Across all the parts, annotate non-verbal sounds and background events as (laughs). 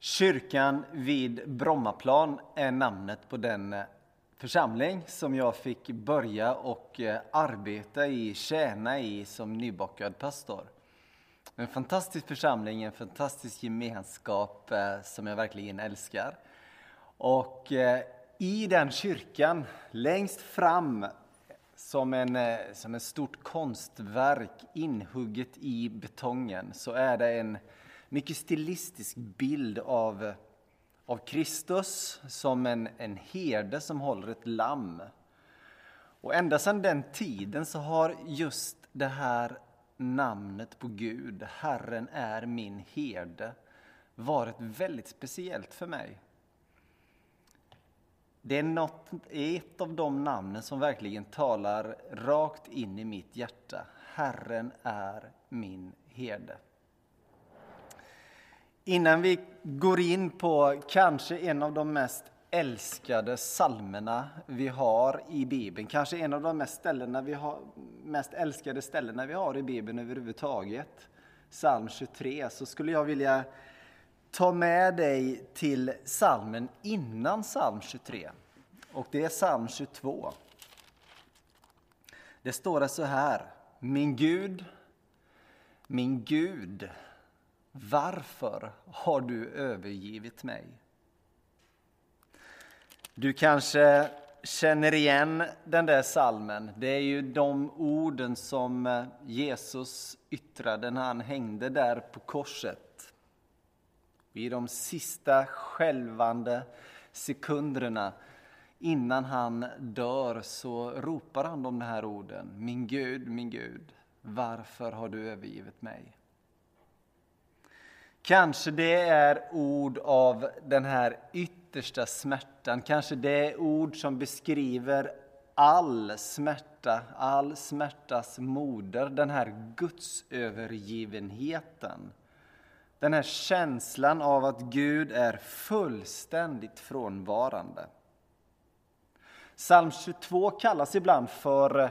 Kyrkan vid Brommaplan är namnet på den eh, församling som jag fick börja och eh, arbeta i, tjäna i som nybakad pastor. En fantastisk församling, en fantastisk gemenskap eh, som jag verkligen älskar. Och i den kyrkan, längst fram som en, som ett stort konstverk inhugget i betongen, så är det en mycket stilistisk bild av, av Kristus som en, en herde som håller ett lamm. Och ända sedan den tiden så har just det här namnet på Gud, Herren är min herde, varit väldigt speciellt för mig. Det är något, ett av de namnen som verkligen talar rakt in i mitt hjärta. Herren är min herde. Innan vi går in på kanske en av de mest älskade salmerna vi har i Bibeln, kanske en av de mest, ställena vi har, mest älskade ställena vi har i Bibeln överhuvudtaget, psalm 23, så skulle jag vilja ta med dig till salmen innan psalm 23. Och det är psalm 22. Det står det så här. Min Gud, min Gud, varför har du övergivit mig? Du kanske känner igen den där salmen. Det är ju de orden som eh, Jesus yttrade när han hängde där på korset. I de sista skälvande sekunderna innan han dör så ropar han de här orden. Min Gud, min Gud, varför har du övergivit mig? Kanske det är ord av den här yttersta smärtan. Kanske det är ord som beskriver all smärta, all smärtas moder, den här gudsövergivenheten. Den här känslan av att Gud är fullständigt frånvarande. Psalm 22 kallas ibland för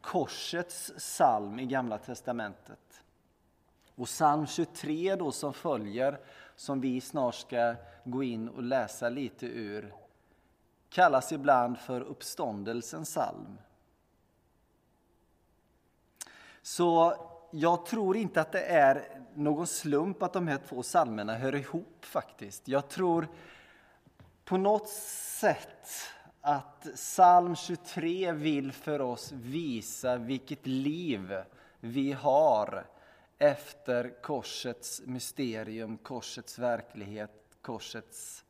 korsets psalm i Gamla testamentet. Och psalm 23 då som följer, som vi snart ska gå in och läsa lite ur, kallas ibland för uppståndelsens psalm. Så jag tror inte att det är någon slump att de här två psalmerna hör ihop faktiskt. Jag tror på något sätt att psalm 23 vill för oss visa vilket liv vi har efter korsets mysterium, korsets verklighet, korsets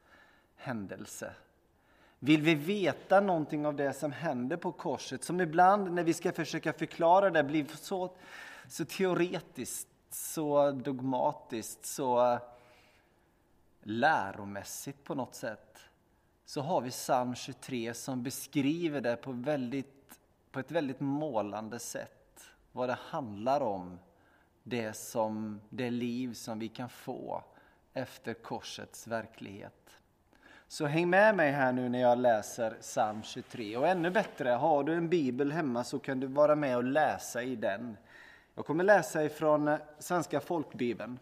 händelse. Vill vi veta någonting av det som händer på korset, som ibland när vi ska försöka förklara det blir så, så teoretiskt, så dogmatiskt, så eh, läromässigt på något sätt, så har vi psalm 23 som beskriver det på, väldigt, på ett väldigt målande sätt, vad det handlar om det, som, det liv som vi kan få efter korsets verklighet. Så häng med mig här nu när jag läser psalm 23. Och ännu bättre, har du en bibel hemma så kan du vara med och läsa i den. Jag kommer läsa ifrån Svenska folkbibeln.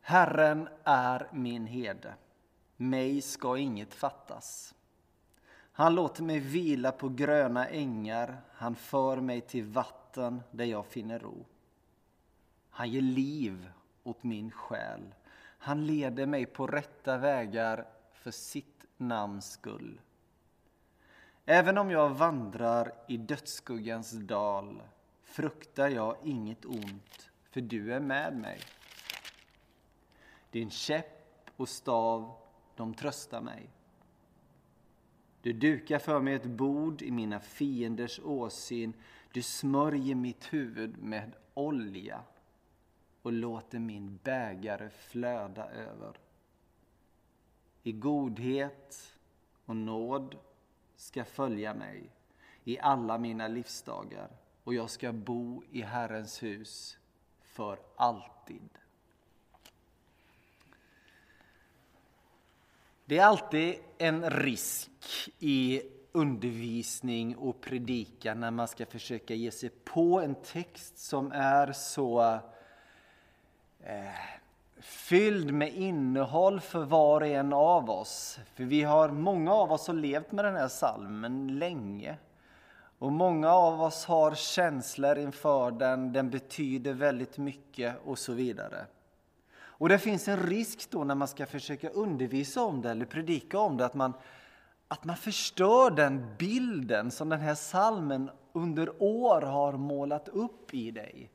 Herren är min herde, mig ska inget fattas. Han låter mig vila på gröna ängar, han för mig till vatten natten där jag finner ro. Han ger liv åt min själ. Han leder mig på rätta vägar för sitt namns skull. Även om jag vandrar i dödsskuggans dal fruktar jag inget ont, för du är med mig. Din käpp och stav, de tröstar mig. Du dukar för mig ett bord i mina fienders åsyn du smörjer mitt huvud med olja och låter min bägare flöda över. I godhet och nåd ska följa mig i alla mina livsdagar och jag ska bo i Herrens hus för alltid. Det är alltid en risk i undervisning och predikan när man ska försöka ge sig på en text som är så eh, fylld med innehåll för var och en av oss. För vi har, många av oss har levt med den här salmen länge. Och många av oss har känslor inför den, den betyder väldigt mycket och så vidare. Och det finns en risk då när man ska försöka undervisa om det eller predika om det att man, att man förstör den bilden som den här salmen under år har målat upp i dig.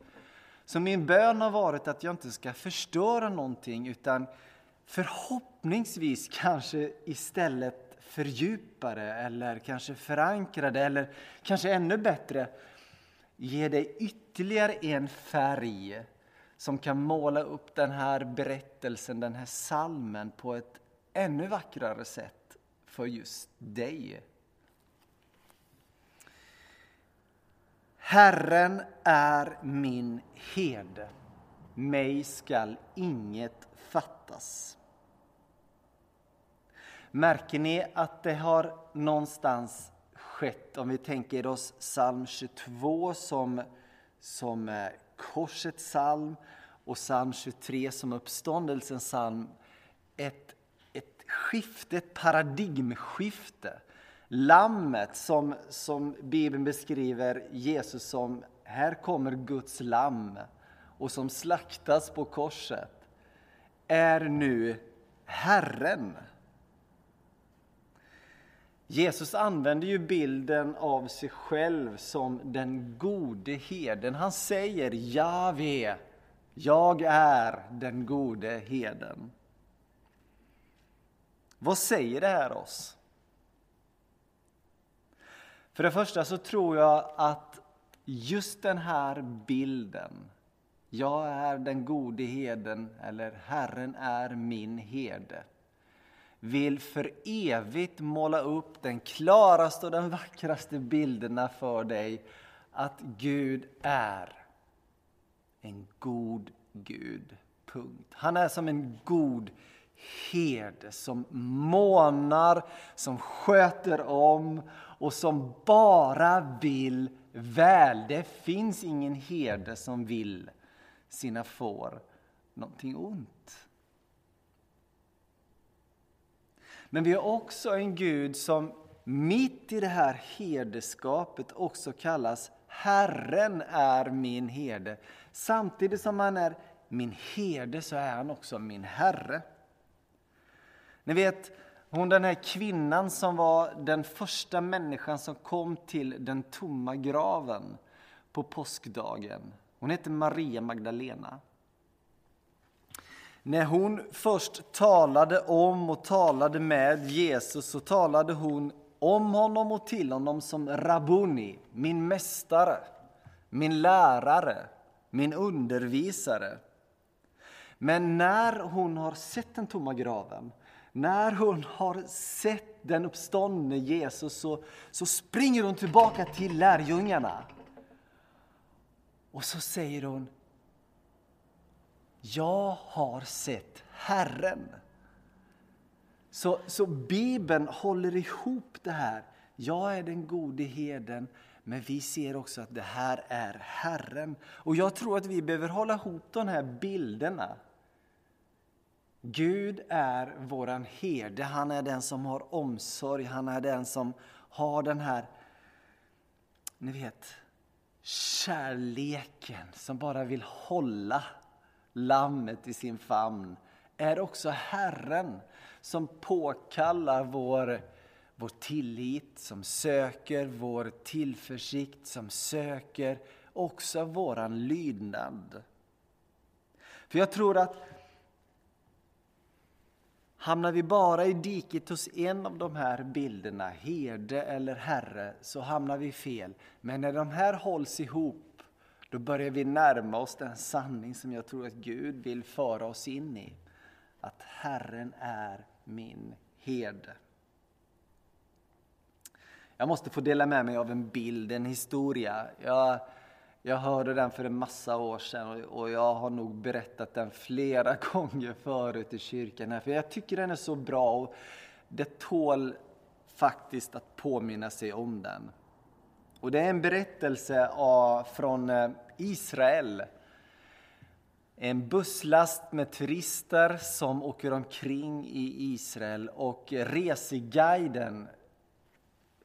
Så min bön har varit att jag inte ska förstöra någonting utan förhoppningsvis kanske istället fördjupa det eller kanske förankra det eller kanske ännu bättre ge dig ytterligare en färg som kan måla upp den här berättelsen, den här salmen på ett ännu vackrare sätt för just dig. Herren är min herde, mig skall inget fattas. Märker ni att det har någonstans skett, om vi tänker oss psalm 22 som, som eh, korsets psalm och psalm 23 som uppståndelsens psalm, ett, skifte, ett paradigmskifte. Lammet som, som Bibeln beskriver Jesus som, här kommer Guds lamm och som slaktas på korset, är nu Herren. Jesus använder ju bilden av sig själv som den gode herden. Han säger Jave, jag är den gode herden. Vad säger det här oss? För det första så tror jag att just den här bilden, jag är den gode herden, eller Herren är min herde, vill för evigt måla upp den klaraste och den vackraste bilderna för dig att Gud är en god Gud. Punkt. Han är som en god herde som månar, som sköter om och som bara vill väl. Det finns ingen herde som vill sina får någonting ont. Men vi har också en Gud som mitt i det här herdeskapet också kallas Herren är min herde. Samtidigt som han är min herde så är han också min Herre. Ni vet, hon den här kvinnan som var den första människan som kom till den tomma graven på påskdagen. Hon hette Maria Magdalena. När hon först talade om och talade med Jesus så talade hon om honom och till honom som Rabuni, min mästare, min lärare, min undervisare. Men när hon har sett den tomma graven, när hon har sett den uppståndne Jesus så, så springer hon tillbaka till lärjungarna. Och så säger hon Jag har sett Herren. Så, så Bibeln håller ihop det här. Jag är den gode herden, men vi ser också att det här är Herren. Och jag tror att vi behöver hålla ihop de här bilderna. Gud är våran herde, han är den som har omsorg, han är den som har den här, ni vet, kärleken som bara vill hålla lammet i sin famn. Är också Herren som påkallar vår, vår tillit, som söker vår tillförsikt, som söker också våran lydnad. För jag tror att Hamnar vi bara i diket hos en av de här bilderna, herde eller herre, så hamnar vi fel. Men när de här hålls ihop, då börjar vi närma oss den sanning som jag tror att Gud vill föra oss in i. Att Herren är min herde. Jag måste få dela med mig av en bild, en historia. Jag, jag hörde den för en massa år sedan och jag har nog berättat den flera (laughs) gånger förut i kyrkan. Här, för jag tycker den är så bra och det tål faktiskt att påminna sig om den. Och det är en berättelse från eh, Israel en busslast med turister som åker omkring i Israel och reseguiden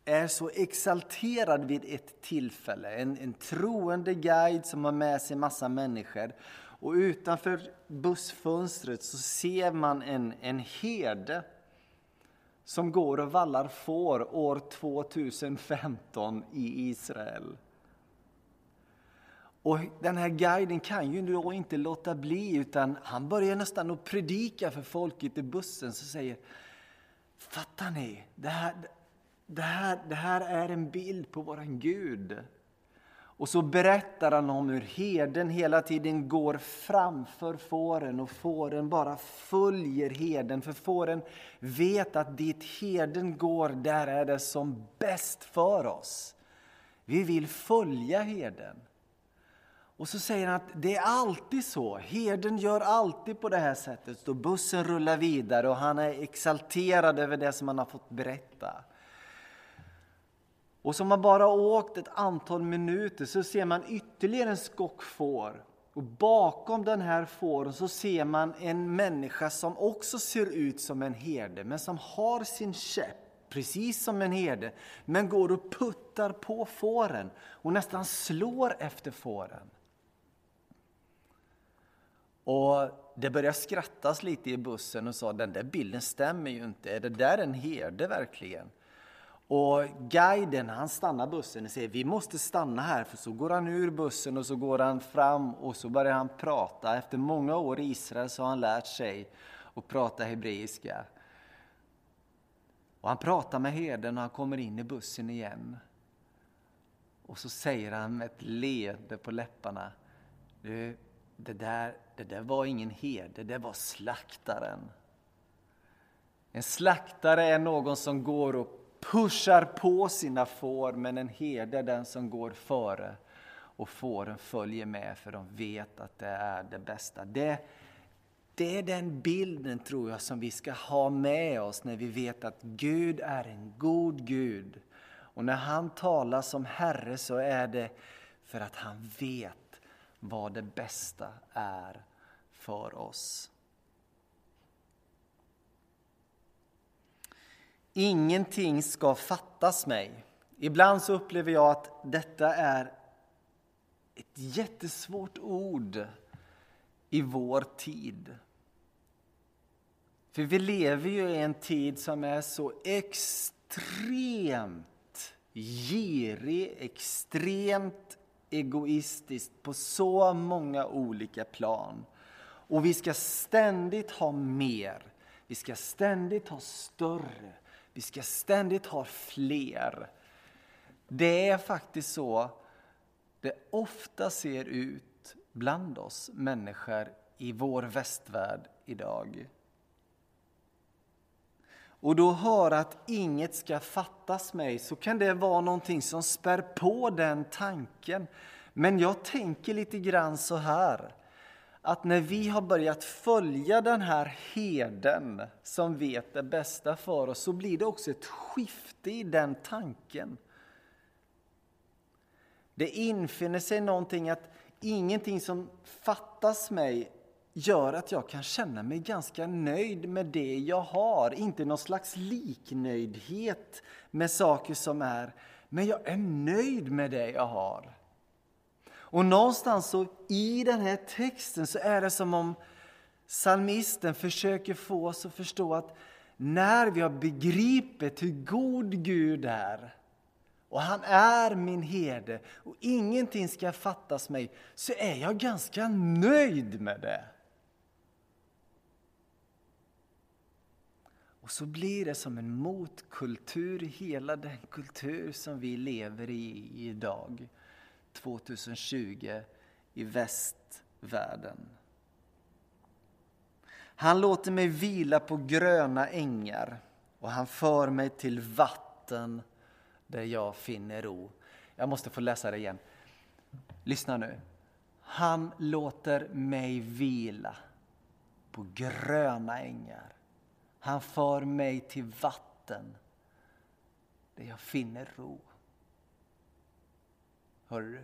är så exalterad vid ett tillfälle. En, en troende guide som har med sig massa människor. Och utanför bussfönstret så ser man en, en herde som går och vallar får år 2015 i Israel. Och den här guiden kan ju då inte låta bli utan han börjar nästan att predika för folket i bussen som säger Fattar ni? Det här, det här, det här är en bild på våran Gud. Och så berättar han om hur herden hela tiden går framför fåren och fåren bara följer herden. För fåren vet att dit herden går, där är det som bäst för oss. Vi vill följa herden. Och så säger han att det är alltid så. Herden gör alltid på det här sättet. Då bussen rullar vidare och han är exalterad över det som han har fått berätta. Och som man bara åkt ett antal minuter så ser man ytterligare en skock får. Och bakom den här fåren så ser man en människa som också ser ut som en herde, men som har sin käpp, precis som en herde, men går och puttar på fåren och nästan slår efter fåren. Och det började skrattas lite i bussen och sa den där bilden stämmer ju inte, är det där en herde verkligen? Och guiden han stannar bussen och säger vi måste stanna här för så går han ur bussen och så går han fram och så börjar han prata. Efter många år i Israel så har han lärt sig att prata hebreiska. Och han pratar med herden och han kommer in i bussen igen. Och så säger han med ett leende på läpparna. Du, det där, det där var ingen herde, det var slaktaren. En slaktare är någon som går och pushar på sina får, men en herde är den som går före och fåren följer med för de vet att det är det bästa. Det, det är den bilden tror jag som vi ska ha med oss när vi vet att Gud är en god Gud. Och när han talar som Herre så är det för att han vet vad det bästa är för oss. Ingenting ska fattas mig. Ibland så upplever jag att detta är ett jättesvårt ord i vår tid. För vi lever ju i en tid som är så extremt girig, extremt egoistisk på så många olika plan. Och vi ska ständigt ha mer. Vi ska ständigt ha större. Vi ska ständigt ha fler. Det är faktiskt så det ofta ser ut bland oss människor i vår västvärld idag. Och då höra att inget ska fattas mig, så kan det vara någonting som spär på den tanken. Men jag tänker lite grann så här att när vi har börjat följa den här heden som vet det bästa för oss så blir det också ett skifte i den tanken. Det infinner sig någonting att ingenting som fattas mig gör att jag kan känna mig ganska nöjd med det jag har. Inte någon slags liknöjdhet med saker som är, men jag är nöjd med det jag har. Och någonstans så i den här texten så är det som om psalmisten försöker få oss att förstå att när vi har begripit hur god Gud är och han är min herde och ingenting ska fattas mig så är jag ganska nöjd med det. Och så blir det som en motkultur i hela den kultur som vi lever i idag. 2020 i västvärlden. Han låter mig vila på gröna ängar och han för mig till vatten där jag finner ro. Jag måste få läsa det igen. Lyssna nu. Han låter mig vila på gröna ängar. Han för mig till vatten där jag finner ro. Hör du?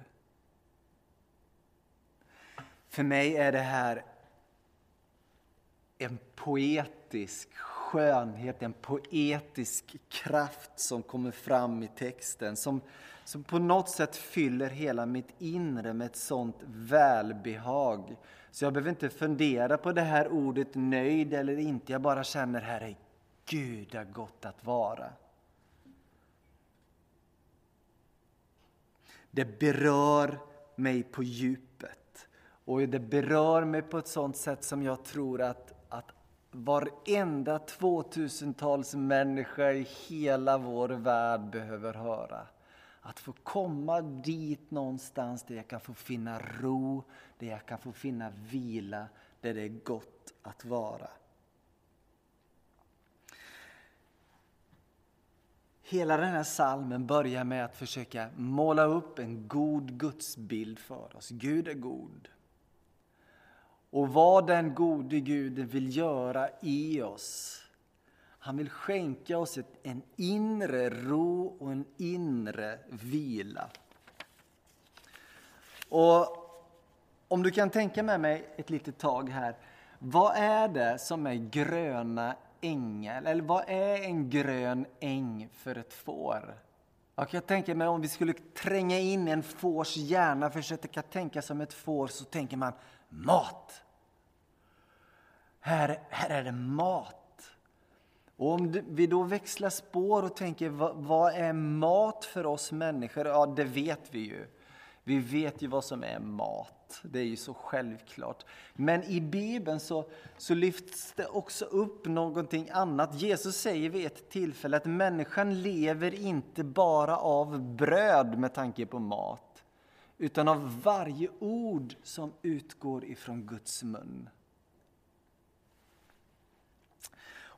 För mig är det här en poetisk skönhet, en poetisk kraft som kommer fram i texten. Som, som på något sätt fyller hela mitt inre med ett sånt välbehag. Så jag behöver inte fundera på det här ordet nöjd eller inte. Jag bara känner, Herre, Gud är gott att vara. Det berör mig på djupet. Och det berör mig på ett sånt sätt som jag tror att, att varenda 2000-tals människa i hela vår värld behöver höra. Att få komma dit någonstans där jag kan få finna ro, där jag kan få finna vila, där det är gott att vara. Hela den här salmen börjar med att försöka måla upp en god gudsbild för oss. Gud är god. Och vad den gode Guden vill göra i oss. Han vill skänka oss ett, en inre ro och en inre vila. Och om du kan tänka med mig ett litet tag här. Vad är det som är gröna ängel? Eller vad är en grön äng för ett får? Jag tänker mig om vi skulle tränga in en fårs hjärna, försöka tänka som ett får, så tänker man mat. Här, här är det mat. Och om vi då växlar spår och tänker vad, vad är mat för oss människor? Ja, det vet vi ju. Vi vet ju vad som är mat. Det är ju så självklart. Men i Bibeln så, så lyfts det också upp någonting annat. Jesus säger vid ett tillfälle att människan lever inte bara av bröd med tanke på mat, utan av varje ord som utgår ifrån Guds mun.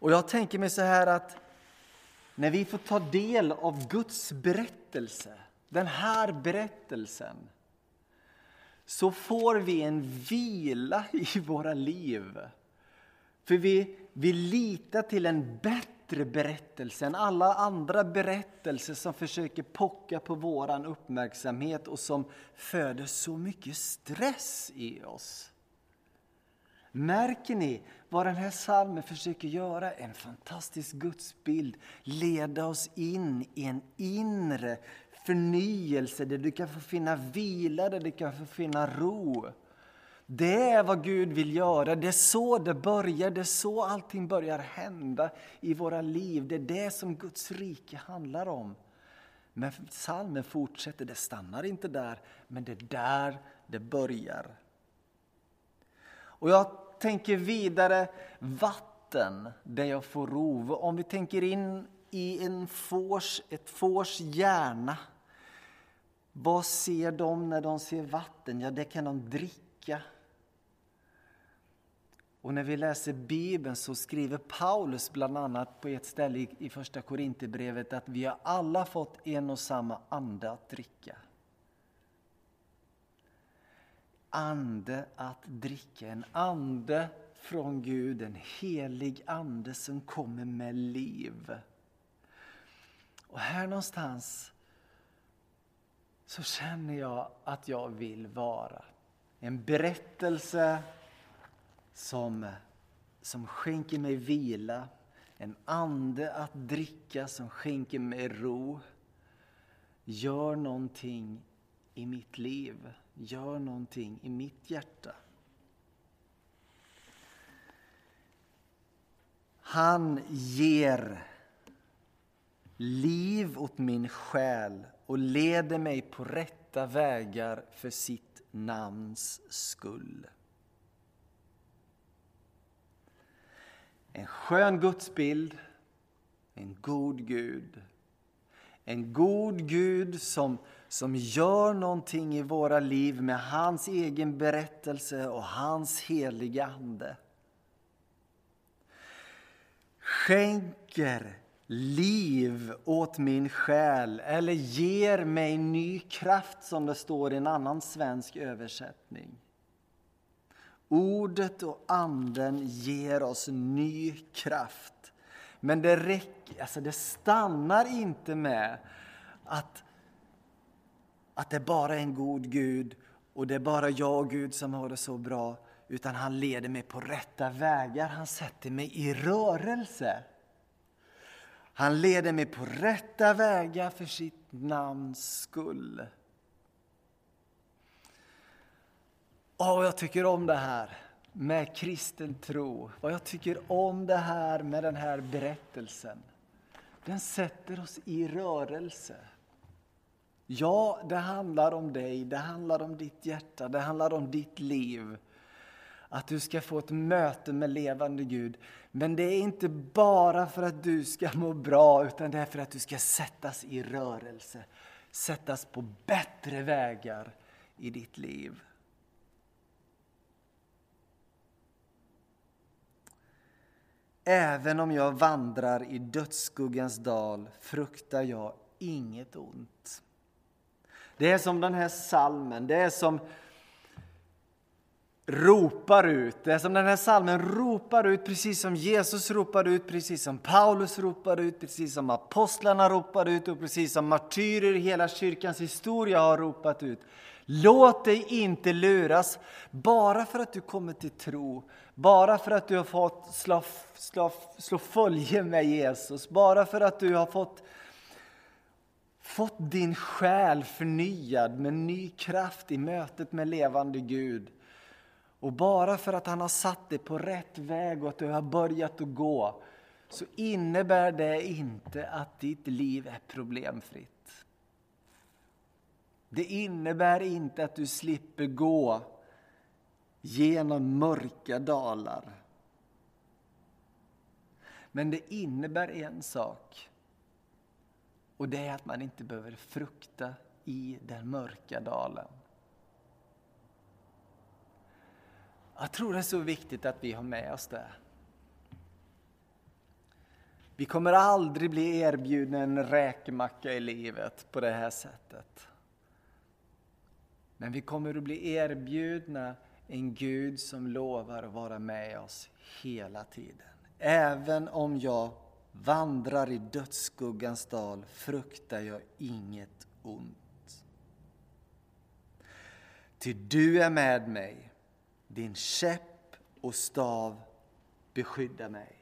Och jag tänker mig så här att när vi får ta del av Guds berättelse, den här berättelsen, så får vi en vila (laughs) i våra liv. För vi, vi litar till en bättre berättelse än alla andra berättelser som försöker pocka på vår uppmärksamhet och som föder så mycket stress i oss. Märker ni vad den här salmen försöker göra? En fantastisk gudsbild. Leda oss in i en inre förnyelse där du kan få finna vila, där du kan få finna ro. Det är vad Gud vill göra. Det är så det börjar, det är så allting börjar hända i våra liv. Det är det som Guds rike handlar om. Men salmen fortsätter, det stannar inte där, men det är där det börjar. Och jag tänker vidare vatten där jag får ro. Om vi tänker in i en fors, ett fårs hjärna. Vad ser de när de ser vatten? Ja, det kan de dricka. Och när vi läser Bibeln så skriver Paulus bland annat på ett ställe i första Korinthierbrevet att vi har alla fått en och samma ande att dricka. ande att dricka, en ande från Gud, en helig ande som kommer med liv. Och här någonstans så känner jag att jag vill vara. En berättelse som, som skänker mig vila, en ande att dricka som skänker mig ro. Gör någonting i mitt liv gör någonting i mitt hjärta. Han ger liv åt min själ och leder mig på rätta vägar för sitt namns skull. En skön gudsbild, en god Gud. En god Gud som som gör någonting i våra liv med hans egen berättelse och hans heliga Ande. Skänker liv åt min själ eller ger mig ny kraft som det står i en annan svensk översättning. Ordet och anden ger oss ny kraft. Men det, räcker, alltså det stannar inte med att att det bara är en god Gud och det är bara jag och Gud som har det så bra, utan han leder mig på rätta vägar. Han sätter mig i rörelse. Han leder mig på rätta vägar för sitt namns skull. Åh, jag tycker om det här med kristen tro. Vad jag tycker om det här med den här berättelsen. Den sätter oss i rörelse. Ja, det handlar om dig, det handlar om ditt hjärta, det handlar om ditt liv. Att du ska få ett möte med levande Gud. Men det är inte bara för att du ska må bra, utan det är för att du ska sättas i rörelse. Sättas på bättre vägar i ditt liv. Även om jag vandrar i dödsskuggans dal fruktar jag inget ont. Det är som den här salmen, det är som ropar ut. Det är som den här salmen ropar ut, precis som Jesus ropar ut, precis som Paulus ropar ut, precis som apostlarna ropar ut och precis som martyrer i hela kyrkans historia har ropat ut. Låt dig inte luras bara för att du kommer till tro, bara för att du har fått slå, slå, slå följe med Jesus, bara för att du har fått fått din själ förnyad med ny kraft i mötet med levande Gud. Och bara för att han har satt dig på rätt väg och att du har börjat att gå så innebär det inte att ditt liv är problemfritt. Det innebär inte att du slipper gå genom mörka dalar. Men det innebär en sak. Och det är att man inte behöver frukta i den mörka dalen. Jag tror det är så viktigt att vi har med oss det. Vi kommer aldrig bli erbjudna en räkmacka i livet på det här sättet. Men vi kommer att bli erbjudna en Gud som lovar att vara med oss hela tiden. Även om jag vandrar i dödsskuggans dal fruktar jag inget ont. Ty du är med mig, din käpp och stav beskyddar mig.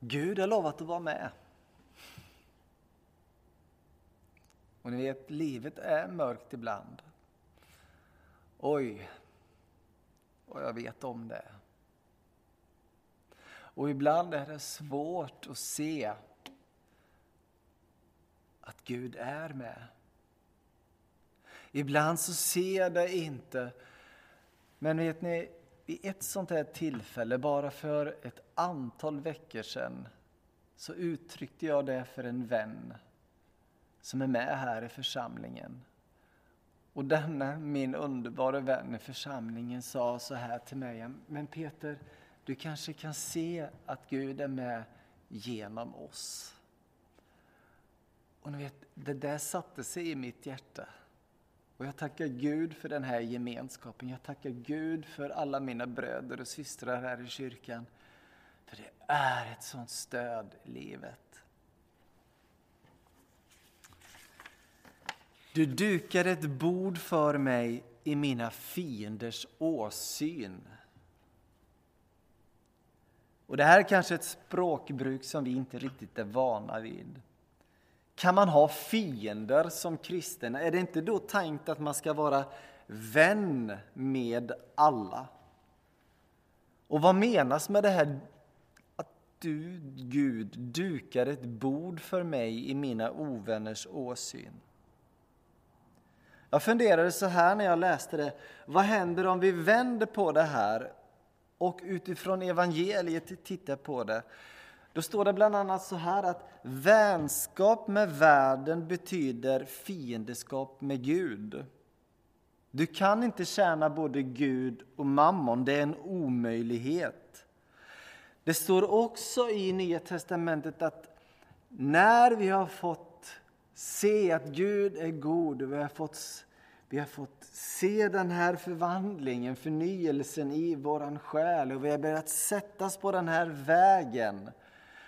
Gud har lovat att vara med. Och ni vet, livet är mörkt ibland. Oj, och jag vet om det. Och ibland är det svårt att se att Gud är med. Ibland så ser jag det inte. Men vet ni, vid ett sånt här tillfälle, bara för ett antal veckor sedan, så uttryckte jag det för en vän som är med här i församlingen. Och denna min underbara vän i församlingen sa så här till mig, men Peter, du kanske kan se att Gud är med genom oss. Och ni vet, det där satte sig i mitt hjärta. Och jag tackar Gud för den här gemenskapen. Jag tackar Gud för alla mina bröder och systrar här i kyrkan. För det är ett sånt stöd i livet. Du dukar ett bord för mig i mina fienders åsyn. Och Det här är kanske ett språkbruk som vi inte riktigt är vana vid. Kan man ha fiender som kristen? Är det inte då tänkt att man ska vara vän med alla? Och vad menas med det här att du, Gud, dukar ett bord för mig i mina ovänners åsyn? Jag funderade så här när jag läste det. Vad händer om vi vänder på det här och utifrån evangeliet tittar på det? Då står det bland annat så här att vänskap med världen betyder fiendeskap med Gud. Du kan inte tjäna både Gud och mammon, det är en omöjlighet. Det står också i Nya testamentet att när vi har fått se att Gud är god och vi har fått, vi har fått se den här förvandlingen, förnyelsen i våran själ och vi har börjat sättas på den här vägen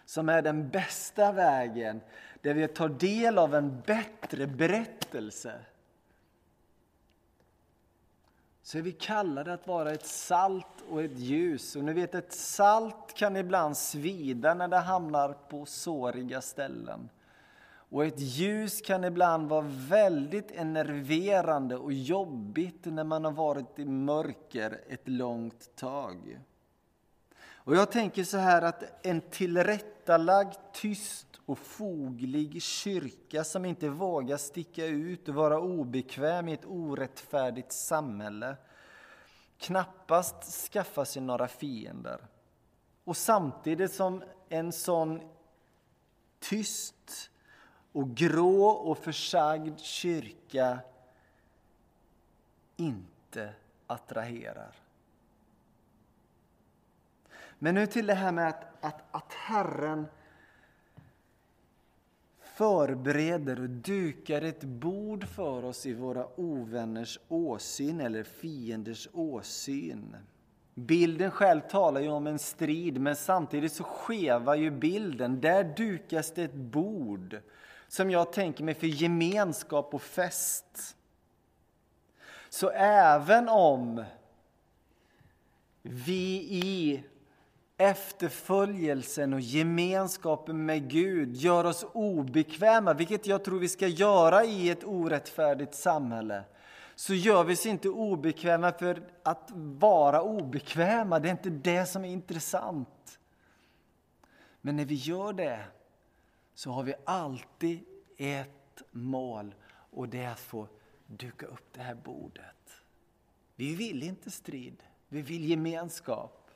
som är den bästa vägen, där vi tar del av en bättre berättelse, så är vi kallade att vara ett salt och ett ljus. Och ni vet, ett salt kan ibland svida när det hamnar på såriga ställen. Och ett ljus kan ibland vara väldigt enerverande och jobbigt när man har varit i mörker ett långt tag. Och jag tänker så här att en tillrättalagd, tyst och foglig kyrka som inte vågar sticka ut och vara obekväm i ett orättfärdigt samhälle knappast skaffa sig några fiender. Och samtidigt som en sån tyst och grå och försagd kyrka inte attraherar. Men nu till det här med att, att, att Herren förbereder och dukar ett bord för oss i våra ovänners åsyn eller fienders åsyn. Bilden själv talar ju om en strid, men samtidigt så skevar ju bilden. Där dukas det ett bord som jag tänker mig för gemenskap och fest. Så även om vi i efterföljelsen och gemenskapen med Gud gör oss obekväma, vilket jag tror vi ska göra i ett orättfärdigt samhälle, så gör vi oss inte obekväma för att vara obekväma. Det är inte det som är intressant. Men när vi gör det så har vi alltid ett mål och det är att få duka upp det här bordet. Vi vill inte strid, vi vill gemenskap.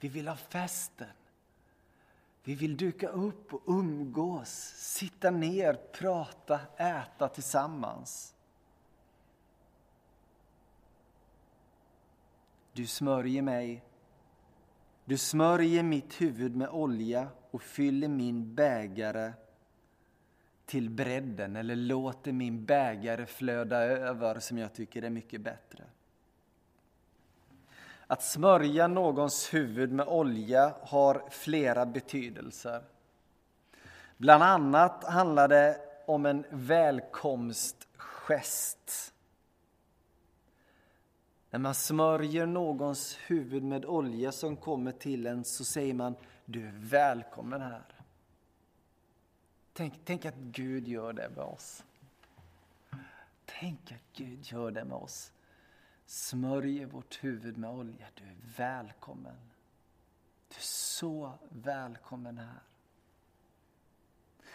Vi vill ha festen. Vi vill duka upp och umgås, sitta ner, prata, äta tillsammans. Du smörjer mig. Du smörjer mitt huvud med olja och fyller min bägare till bredden eller låter min bägare flöda över som jag tycker är mycket bättre. Att smörja någons huvud med olja har flera betydelser. Bland annat handlar det om en välkomstgest. När man smörjer någons huvud med olja som kommer till en så säger man du är välkommen här. Tänk, tänk att Gud gör det med oss. Tänk att Gud gör det med oss smörjer vårt huvud med olja. Du är välkommen. Du är så välkommen här.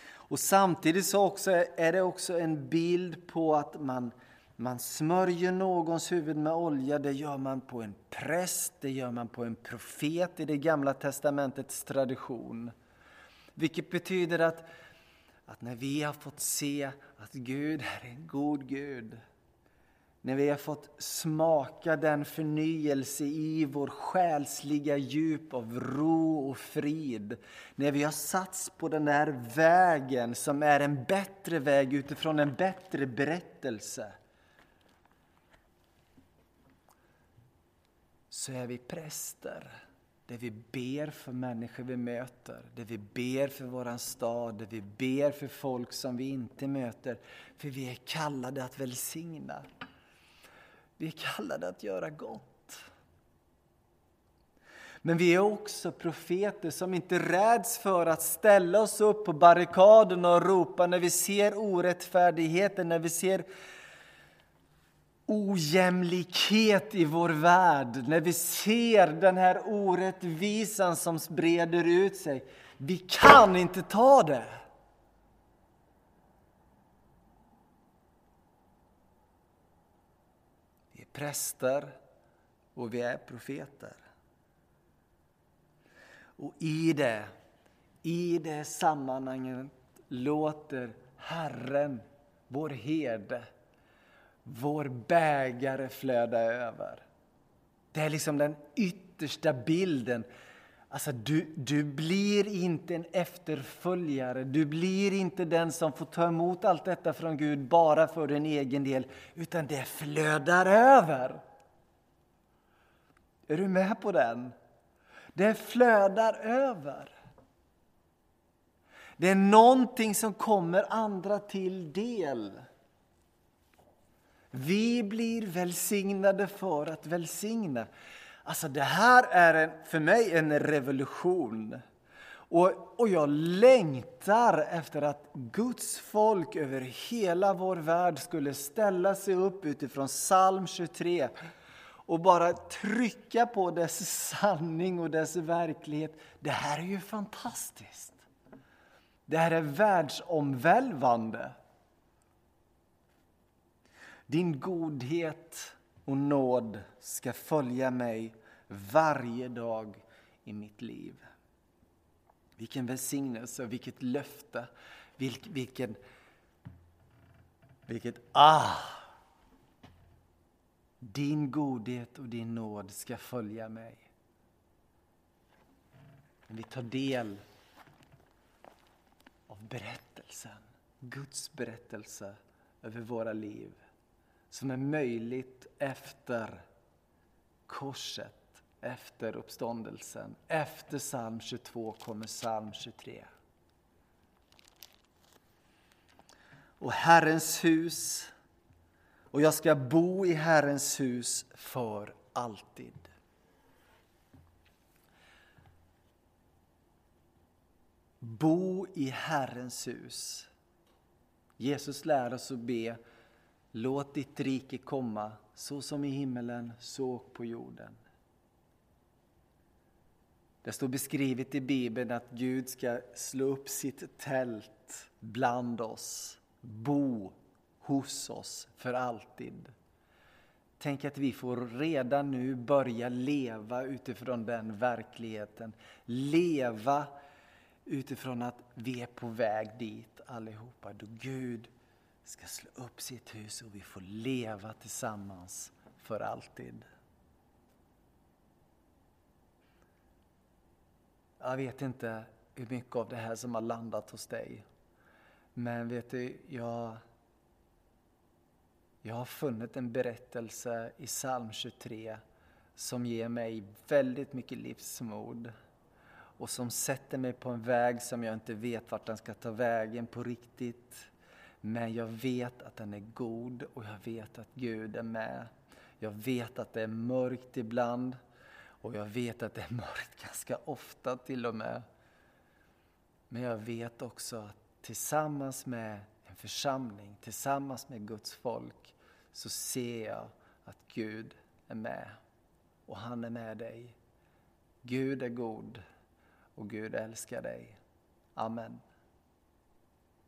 Och samtidigt så också är det också en bild på att man, man smörjer någons huvud med olja. Det gör man på en präst, det gör man på en profet i det gamla testamentets tradition. Vilket betyder att, att när vi har fått se att Gud är en god Gud när vi har fått smaka den förnyelse i vår själsliga djup av ro och frid. När vi har satts på den där vägen som är en bättre väg utifrån en bättre berättelse. Så är vi präster där vi ber för människor vi möter, där vi ber för våran stad, där vi ber för folk som vi inte möter. För vi är kallade att välsigna. Vi är kallade att göra gott. Men vi är också profeter som inte räds för att ställa oss upp på barrikaderna och ropa när vi ser orättfärdigheten, när vi ser ojämlikhet i vår värld, när vi ser den här orättvisan som breder ut sig. Vi kan inte ta det. Präster och vi är profeter. Och i det, i det sammanhanget låter Herren, vår herde, vår bägare flöda över. Det är liksom den yttersta bilden Alltså, du, du blir inte en efterföljare, du blir inte den som får ta emot allt detta från Gud bara för din egen del, utan det flödar över. Är du med på den? Det flödar över. Det är någonting som kommer andra till del. Vi blir välsignade för att välsigna. Alltså det här är en, för mig en revolution. Och, och jag längtar efter att Guds folk över hela vår värld skulle ställa sig upp utifrån psalm 23 och bara trycka på dess sanning och dess verklighet. Det här är ju fantastiskt. Det här är världsomvälvande. Din godhet och nåd ska följa mig varje dag i mitt liv. Vilken välsignelse, vilket löfte, vilk, vilken, vilket ah! Din godhet och din nåd ska följa mig. När Vi tar del av berättelsen, Guds berättelse över våra liv som är möjligt efter korset, efter uppståndelsen. Efter psalm 22 kommer psalm 23. Och Herrens hus, och jag ska bo i Herrens hus för alltid. Bo i Herrens hus. Jesus lär oss att be Låt ditt rike komma, så som i himmelen, så på jorden. Det står beskrivet i Bibeln att Gud ska slå upp sitt tält bland oss, bo hos oss för alltid. Tänk att vi får redan nu börja leva utifrån den verkligheten. Leva utifrån att vi är på väg dit allihopa. Då Gud ska slå upp sitt hus och vi får leva tillsammans för alltid. Jag vet inte hur mycket av det här som har landat hos dig. Men vet du, jag, jag har funnit en berättelse i psalm 23 som ger mig väldigt mycket livsmod och som sätter mig på en väg som jag inte vet vart den ska ta vägen på riktigt. Men jag vet att den är god och jag vet att Gud är med. Jag vet att det är mörkt ibland och jag vet att det är mörkt ganska ofta till och med. Men jag vet också att tillsammans med en församling, tillsammans med Guds folk så ser jag att Gud är med och han är med dig. Gud är god och Gud älskar dig. Amen.